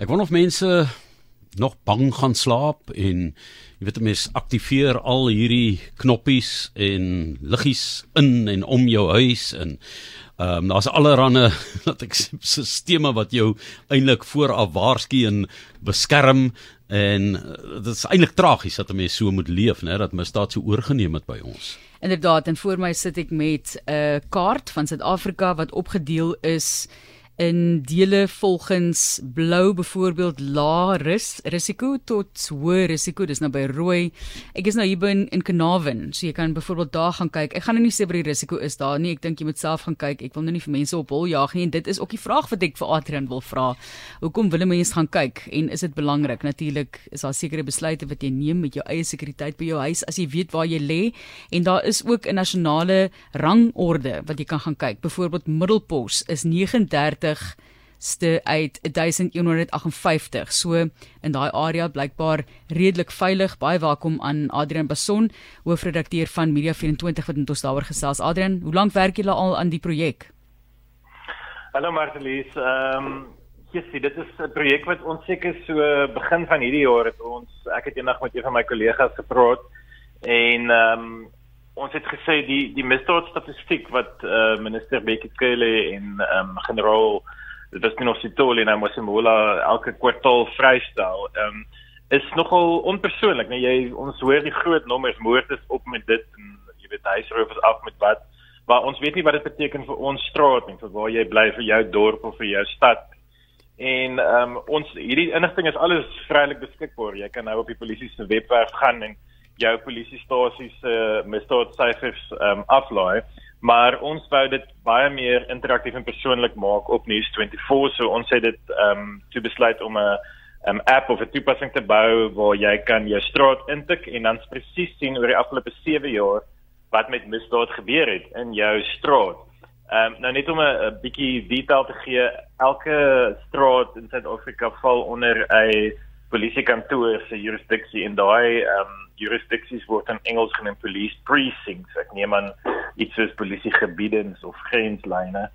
Ek wonder of mense nog bang gaan slaap en jy weet mense aktiveer al hierdie knoppies en liggies in en om jou huis en ehm um, daar's allerlei dat ek sisteme wat jou eintlik vooraf waarsku en beskerm en uh, dit is eintlik tragies dat 'n mens so moet leef, né, dat misdaad so oorgeneem het by ons. Inderdaad, en voor my sit ek met 'n kaart van Suid-Afrika wat opgedeel is in dele volgens blou byvoorbeeld lae ris risiko tot hoë risiko dis nou by rooi. Ek is nou hier in in Kanaven so jy kan byvoorbeeld daar gaan kyk. Ek gaan nou nie sê wat die risiko is daar nie. Ek dink jy moet self gaan kyk. Ek wil nou nie vir mense op hol jaag nie en dit is ook die vraag wat ek vir Adrian wil vra. Hoekom wil mense gaan kyk en is dit belangrik? Natuurlik is daar sekere besluite wat jy neem met jou eie sekuriteit by jou huis as jy weet waar jy lê en daar is ook 'n nasionale rangorde wat jy kan gaan kyk. Byvoorbeeld middelpos is 39 ste uit 1158. So in daai area blykbaar redelik veilig. Baie welkom aan Adrian Bason, hoofredakteur van Media24 wat met ons daaroor gesels. Adrian, hoe lank werk julle al aan die projek? Hallo Martelies. Ehm um, sien, dit is 'n projek wat ons seker so begin van hierdie jaar het ons ek het eendag met een van my kollegas gepraat en ehm um, ons het gesê die die misdaadstatistiek wat eh uh, minister Bekkie Cele en ehm um, generaal dit was nog Sitoli en Mosemola elke kwartaal vrystel. Ehm um, is nogal onpersoonlik, nee jy ons hoor die groot nommers moord is op met dit en jy weet huisroof is af met wat. Maar ons weet nie wat dit beteken vir ons straat nie, vir waar jy bly, vir jou dorp of vir jou stad. En ehm um, ons hierdie inligting is alles vrylik beskikbaar. Jy kan nou op die polisie se webwerf gaan en jou polisiestasie se uh, misdaadsyfers ehm um, aflaai maar ons wou dit baie meer interaktief en persoonlik maak op News24 so ons het dit ehm um, toe besluit om 'n 'n um, app of 'n toepassing te bou waar jy kan jou straat intik en dan presies sien oor die afgelope 7 jaar wat met misdaad gebeur het in jou straat. Ehm um, nou net om 'n bietjie detail te gee, elke straat in Suid-Afrika val onder 'n polisiekantoor se jurisdiksie en daai ehm um, jurisdiksies word in Engels genoem police precincts. Ek neem aan iets soos polisiegebiedens of grenslyne.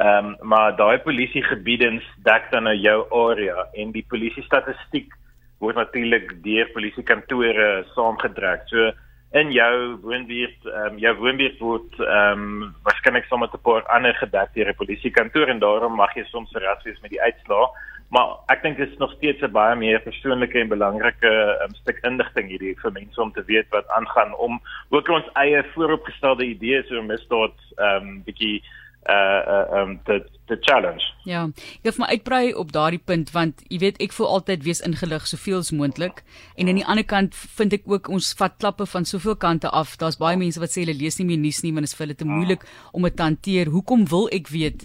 Ehm um, maar daai polisiegebiedens dek dan nou jou area en die polisie statistiek word natuurlik deur polisiekantore saamgedruk. So in jou woonbuurt, ehm um, jou woonbuurt word ehm um, waarskynlik sommer 'n paar ander gedek deur 'n polisiekantoor en daarom mag jy soms verras wees met die uitslae maar ek dink dit is nog steeds 'n baie meer persoonlike en belangrike um, stuk inligting hierdie vir mense om te weet wat aangaan om ook ons eie vooropgestelde idees oor misdaad ehm um, bietjie uh uh um te te challenge. Ja, ek het my uitbrei op daardie punt want jy weet ek voel altyd wees ingelig soveel as moontlik en aan die ander kant vind ek ook ons vat klappe van soveel kante af. Daar's baie mense wat sê hulle lees nie meer nuus nie want dit is vir hulle te moeilik om dit te hanteer. Hoekom wil ek weet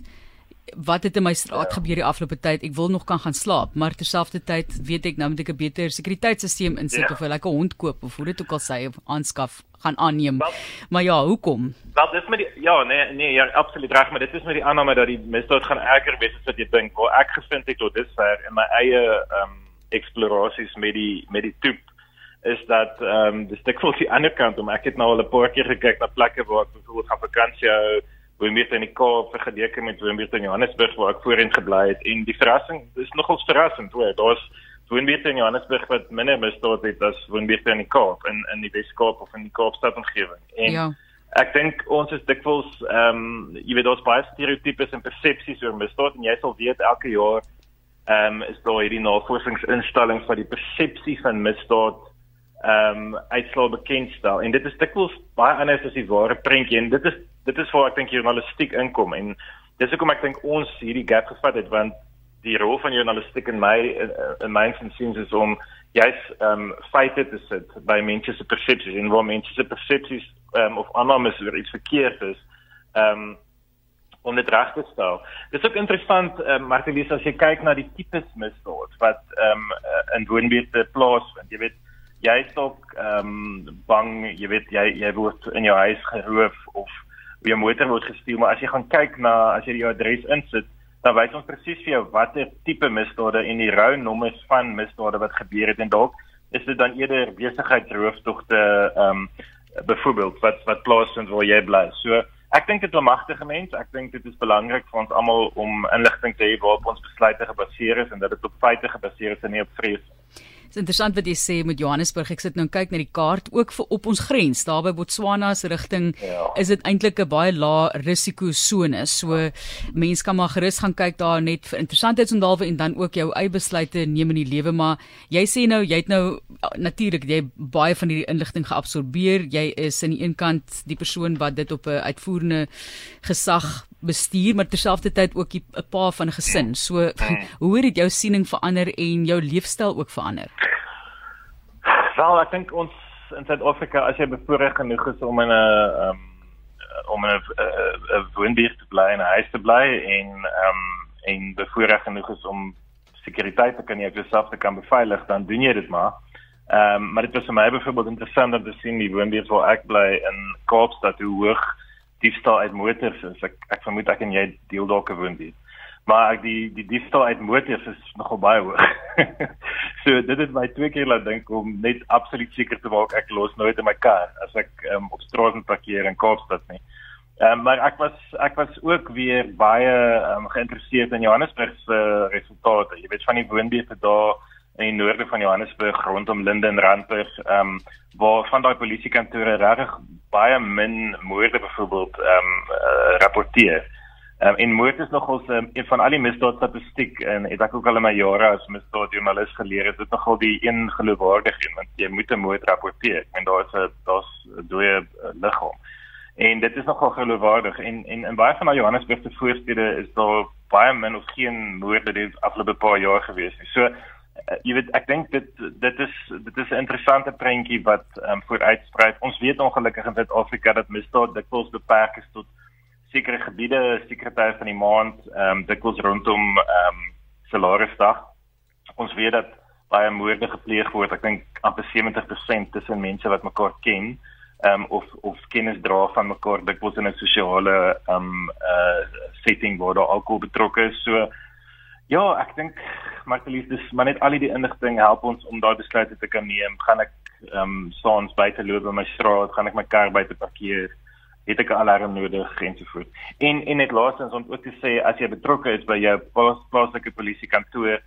wat het in my straat ja. gebeur die afgelope tyd? Ek wil nog kan gaan slaap, maar terselfdertyd weet ek nou moet ek 'n beter sekuriteitstelsel insit ja. of 'n lekker hond koop of hoe dit ook al sê of aanskaf gaan aanneem. Wel, maar ja, hoekom? Wel, dis met die ja, nee, nee, ja, absoluut reg, maar dit is met die aanname dat die misdaad gaan erger wees as wat jy dink. Waar ek gevind het tot dusver in my eie ehm um, eksplorasies met die met die toep is dat ehm um, dis voel die ander kant om ek het nou al 'n paar keer gekyk na plekke waar ek byvoorbeeld gaan vakansie hou Woonbuurt in die Kaap vergelyk met Woonbuurt in Johannesburg waar ek voorheen gebly het. En die verrassing is nogal verrassend hoor. Daar's Woonbuurt in Johannesburg wat minder misdaad het as Woonbuurt in die Kaap in in die Wes-Kaap of in die Kaapstad omgewing. En ja. ek dink ons is dikwels ehm um, jy weet daar's baie stereotypes en persepsies oor misdaad en jy sal weet elke jaar ehm um, is daar hierdie navorsingsinstellings wat die persepsie van misdaad ehm um, uitslaa bekendstel. En dit is dikwels baie anders as die ware prentjie en dit is dit is waar ek dink journalistiek inkom en dis hoekom ek dink ons hierdie gap gevat het want die rol van journalistiek in my in, my insiens is om jy's ehm um, feite te sit by mense se persepsies en waar mense se persepsies ehm um, of aannames oor iets verkeerd is ehm um, om dit reg te stel. Dit is ook interessant ehm um, Martelies as jy kyk na die tipes misdaad wat ehm um, in woonbuurte plaasvind. Jy weet jy's ook ehm um, bang, jy weet jy jy word in jou huis geroof of jou motor word gesteel, maar as jy gaan kyk na as jy jou adres insit, dan wys ons presies vir jou watter tipe misdade en die rou nommers van misdade wat gebeur het en dalk is dit dan eerder besigheidsrooftogte ehm um, byvoorbeeld wat wat plaasvind waar jy bly. So Ek dink dit is 'n magtige mens. Ek dink dit is belangrik vir ons almal om inligting te hê waarop ons besluite gebaseer is en dat dit op feite gebaseer is en nie op vrees Dit is interessant wat jy sê met Johannesburg. Ek sit nou en kyk na die kaart ook vir op ons grens, daar by Botswana se rigting, ja. is dit eintlik 'n baie lae risiko sone. So mense kan maar gerus gaan kyk daar net vir interessantheidsondalwe en dan ook jou eie besluite neem in die lewe, maar jy sê nou jy het nou natuurlik jy baie van hierdie inligting geabsorbeer. Jy is aan die een kant die persoon wat dit op 'n uitvoerende gesag bestuur maar terselfdertyd ook 'n pa van 'n gesin. So hoe het jou siening verander en jou leefstyl ook verander? Wel, ek dink ons in Suid-Afrika as jy bevoorreg genoeg is om in 'n um, om in 'n woonbuurt te bly en 'n huis te bly en um, en bevoorreg genoeg is om sekuriteit te kan jy jouself te kan beveilig, dan doen jy dit maar. Ehm um, maar dit was vir my byvoorbeeld interessant om te sien die woonbuurt waar ek bly in Kaapstad hoe hoog diefstal uit motors is. Ek ek vermoed ek en jy deel dalk 'n woonbuurt. Maar ek die die diefstal uit motors is nogal baie hoog. so dit het my twee keer laat dink om net absoluut seker te maak ek los nooit in my kar as ek um, op straat parkeer in Kaapstad nie. Ehm um, maar ek was ek was ook weer baie um, geïnteresseerd in Johannesburg se resultate. Jy weet van die woonbuurte daar in die noorde van Johannesburg rondom Linden Randburg, ehm um, waar van daai polisiekantore regtig baie min moorde byvoorbeeld ehm um, uh, rapporteer. Ehm um, en moord is nogal um, een van al die misdaadstatistiek en ek het ook al in my jare as misdaadjoernalis geleer het dit nogal die een geloofwaardig een want jy moet 'n moord rapporteer. En daar is 'n daar's 'n dooie uh, liggaam. En dit is nogal geloofwaardig en en in baie van my Johannesburg se voorstede is daar baie min of geen moorde die afgelope paar jaar gewees het. So jy weet ek dink dit dit is dit is 'n interessante prentjie wat um, vooruitsprei. Ons weet ongelukkig in Suid-Afrika dat misdaad dikwels beperk is tot sekere gebiede, sekere tye van die maand, ehm um, dikwels rondom ehm um, salarisdag. Ons weet dat baie moorde gepleeg word. Ek dink amper 70% tussen mense wat mekaar ken, ehm um, of of kennis dra van mekaar dikwels in 'n sosiale ehm um, uh setting waar daar alkohol betrokke is. So Ja, ek dink Martelies dis maar net al die inligting help ons om daai besluite te kan neem. Gaan ek ehm um, saans buite loop in my straat, gaan ek my kar buite parkeer? Het ek 'n alarm nodig en so voort. En en net laastens om ook te sê as jy betrokke is by jou plaas, plaaslike polisiekantoor,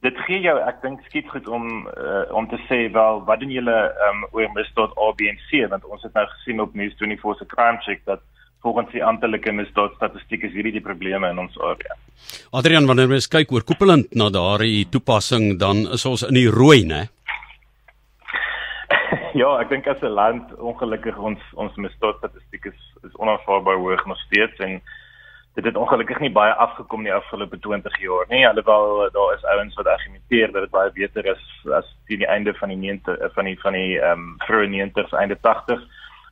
dit gee jou ek dink skiet goed om uh, om te sê wel wat doen julle ehm um, oor misdaad A B en C want ons het nou gesien op News24 se crime check dat volgens die amptelike misdaadstatistiek is hierdie die probleme in ons area. Adrian, wanneer mens kyk oor koepelend na daardie toepassing, dan is ons in die rooi, né? ja, ek dink as 'n land ongelukkig ons ons misdaadstatistiek is is onaanvaarbaar hoog nog steeds en dit het ongelukkig nie baie afgekom die afgelope 20 jaar nie. Alhoewel daar is ouens wat argumenteer dat dit baie beter is as teen die einde van die 90 van die van die ehm um, vroeë 90s, einde 80s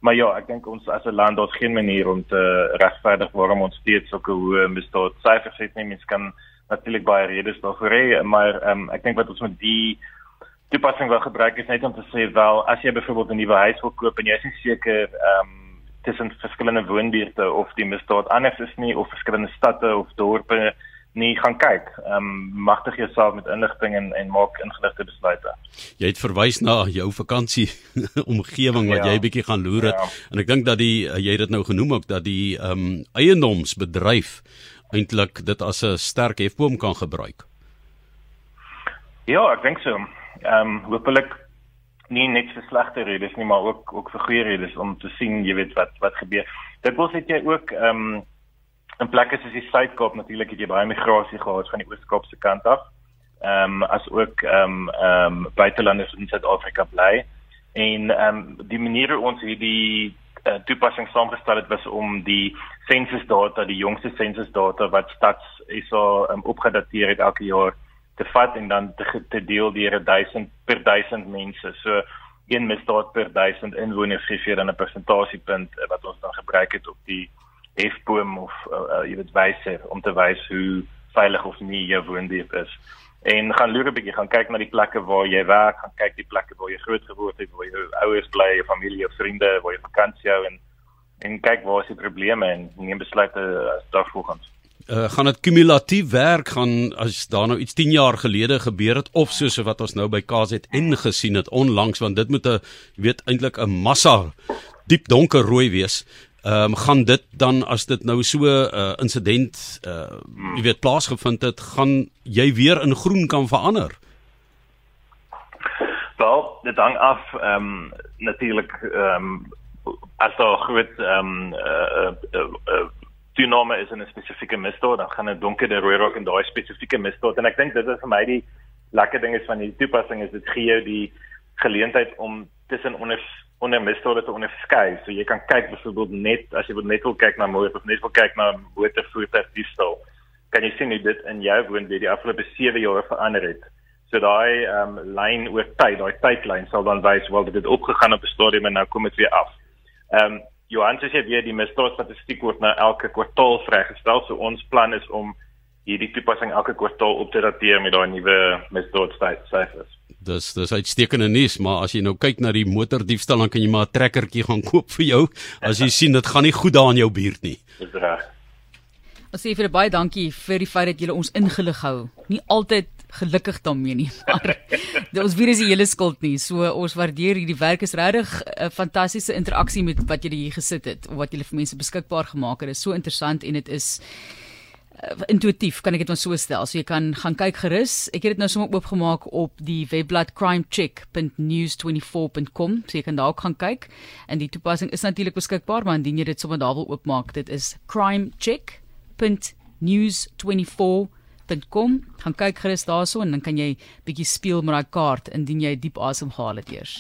Maar ja, ek dink ons as 'n land daar's geen manier om te regverdig waarom ons steeds sulke hoë misdaad syfers het nie. Mens kan natuurlik baie redes daarvoor hê, maar um, ek dink wat ons met die toepassing wil gebruik is net om te sê wel as jy byvoorbeeld 'n nuwe huis wil koop en jy is nie seker ehm um, tussen verskillende woonbuurte of die misdaad anders is nie of verskillende stadte of dorpe nie gaan kyk. Ehm um, magtig jouself met inligting en en maak ingeligte besluite. Jy het verwys na jou vakansie omgewing wat ja, jy bietjie gaan loer het ja. en ek dink dat die jy het dit nou genoem ook dat die ehm um, eiendomsbedryf eintlik dit as 'n sterk hefboom kan gebruik. Ja, ek dink so. Ehm um, hopelik nie net vir slegte redes nie, maar ook ook vir goeie redes om te sien, jy weet wat wat gebeur. Dit wil sê jy ook ehm um, in plekke soos die Suid-Kaap natuurlik het jy baie migrasie gehad van die Oos-Kaap se kant af. Ehm um, as ook ehm um, ehm um, buitelanders in Suid-Afrika bly. En ehm um, die manier hoe ons hierdie uh, toepassing saamgestel het was om die sensusdata, die jongste sensusdata wat stads is so um, opgedateer het elke jaar te vat en dan te, te deel deur 1000 per 1000 mense. So een misdaad per 1000 inwoners gee vir 'n persentasiepunt uh, wat ons dan gebruik het op die hefboom of uh, uh, jy weet wyse om te wys hoe veilig of nie jou woonbuurt is. En gaan loer 'n bietjie, gaan kyk na die plekke waar jy werk, gaan kyk die plekke waar jy groot geword het, waar jou ouers bly, jou familie of vriende, waar jy vakansie hou en en kyk waar is die probleme en neem besluite daarvolgens. Uh, gaan dit kumulatief werk gaan as daar nou iets 10 jaar gelede gebeur het of soos wat ons nou by KZN gesien het onlangs want dit moet 'n weet eintlik 'n massa diep donker rooi wees ehm um, gaan dit dan as dit nou so 'n uh, insident uh jy weet plaasgevind het, gaan jy weer in groen kan verander? Wel, dit hang af ehm um, natuurlik ehm um, as daar groot ehm um, uh, uh, uh, toename is in 'n spesifieke misdaad, dan gaan 'n donkerder rooi rok in daai spesifieke misdaad en ek dink dit is vir my die lekker ding is van die toepassing is dit gee jou die geleentheid om tussen onder onder misdade te onderskei. So jy kan kyk byvoorbeeld net as jy net wil kyk na moord of net wil kyk na motorvoertuig diefstal, kan jy sien hoe dit in jou woonbuurt die afgelope 7 jaar verander het. So daai ehm um, lyn oor tyd, daai tydlyn sal dan wys wel dit het opgegaan op 'n stadium en nou kom dit weer af. Ehm um, Johan sê jy die misdaadstatistiek word nou elke kwartaal vrygestel. So ons plan is om hierdie toepassing elke kwartaal op te dateer met daai nuwe misdaadsyfers. Dis dis uitstekende nuus, maar as jy nou kyk na die motordiefstal dan kan jy maar 'n trekkertjie gaan koop vir jou as jy sien dit gaan nie goed daar in jou buurt nie. Dis reg. Ons sê vir baie dankie vir die feit dat julle ons ingelig hou. Nie altyd gelukkig daarmee nie, maar ons weer is die hele skuld nie. So ons waardeer hierdie werk is regtig 'n fantastiese interaksie met wat julle hier gesit het of wat julle vir mense beskikbaar gemaak het. Dit is so interessant en dit is uh, intuïtief kan ek dit maar so stel. So jy kan gaan kyk gerus. Ek het dit nou sommer oopgemaak op die webblad crimecheck.news24.com. So jy kan daar ook gaan kyk. En die toepassing is natuurlik beskikbaar, maar indien jy dit sommer daar wil oopmaak, dit is crimecheck.news24.com .com gaan kyk gerus daarso en dan kan jy bietjie speel met daai kaart indien jy diep asem gehaal het eers.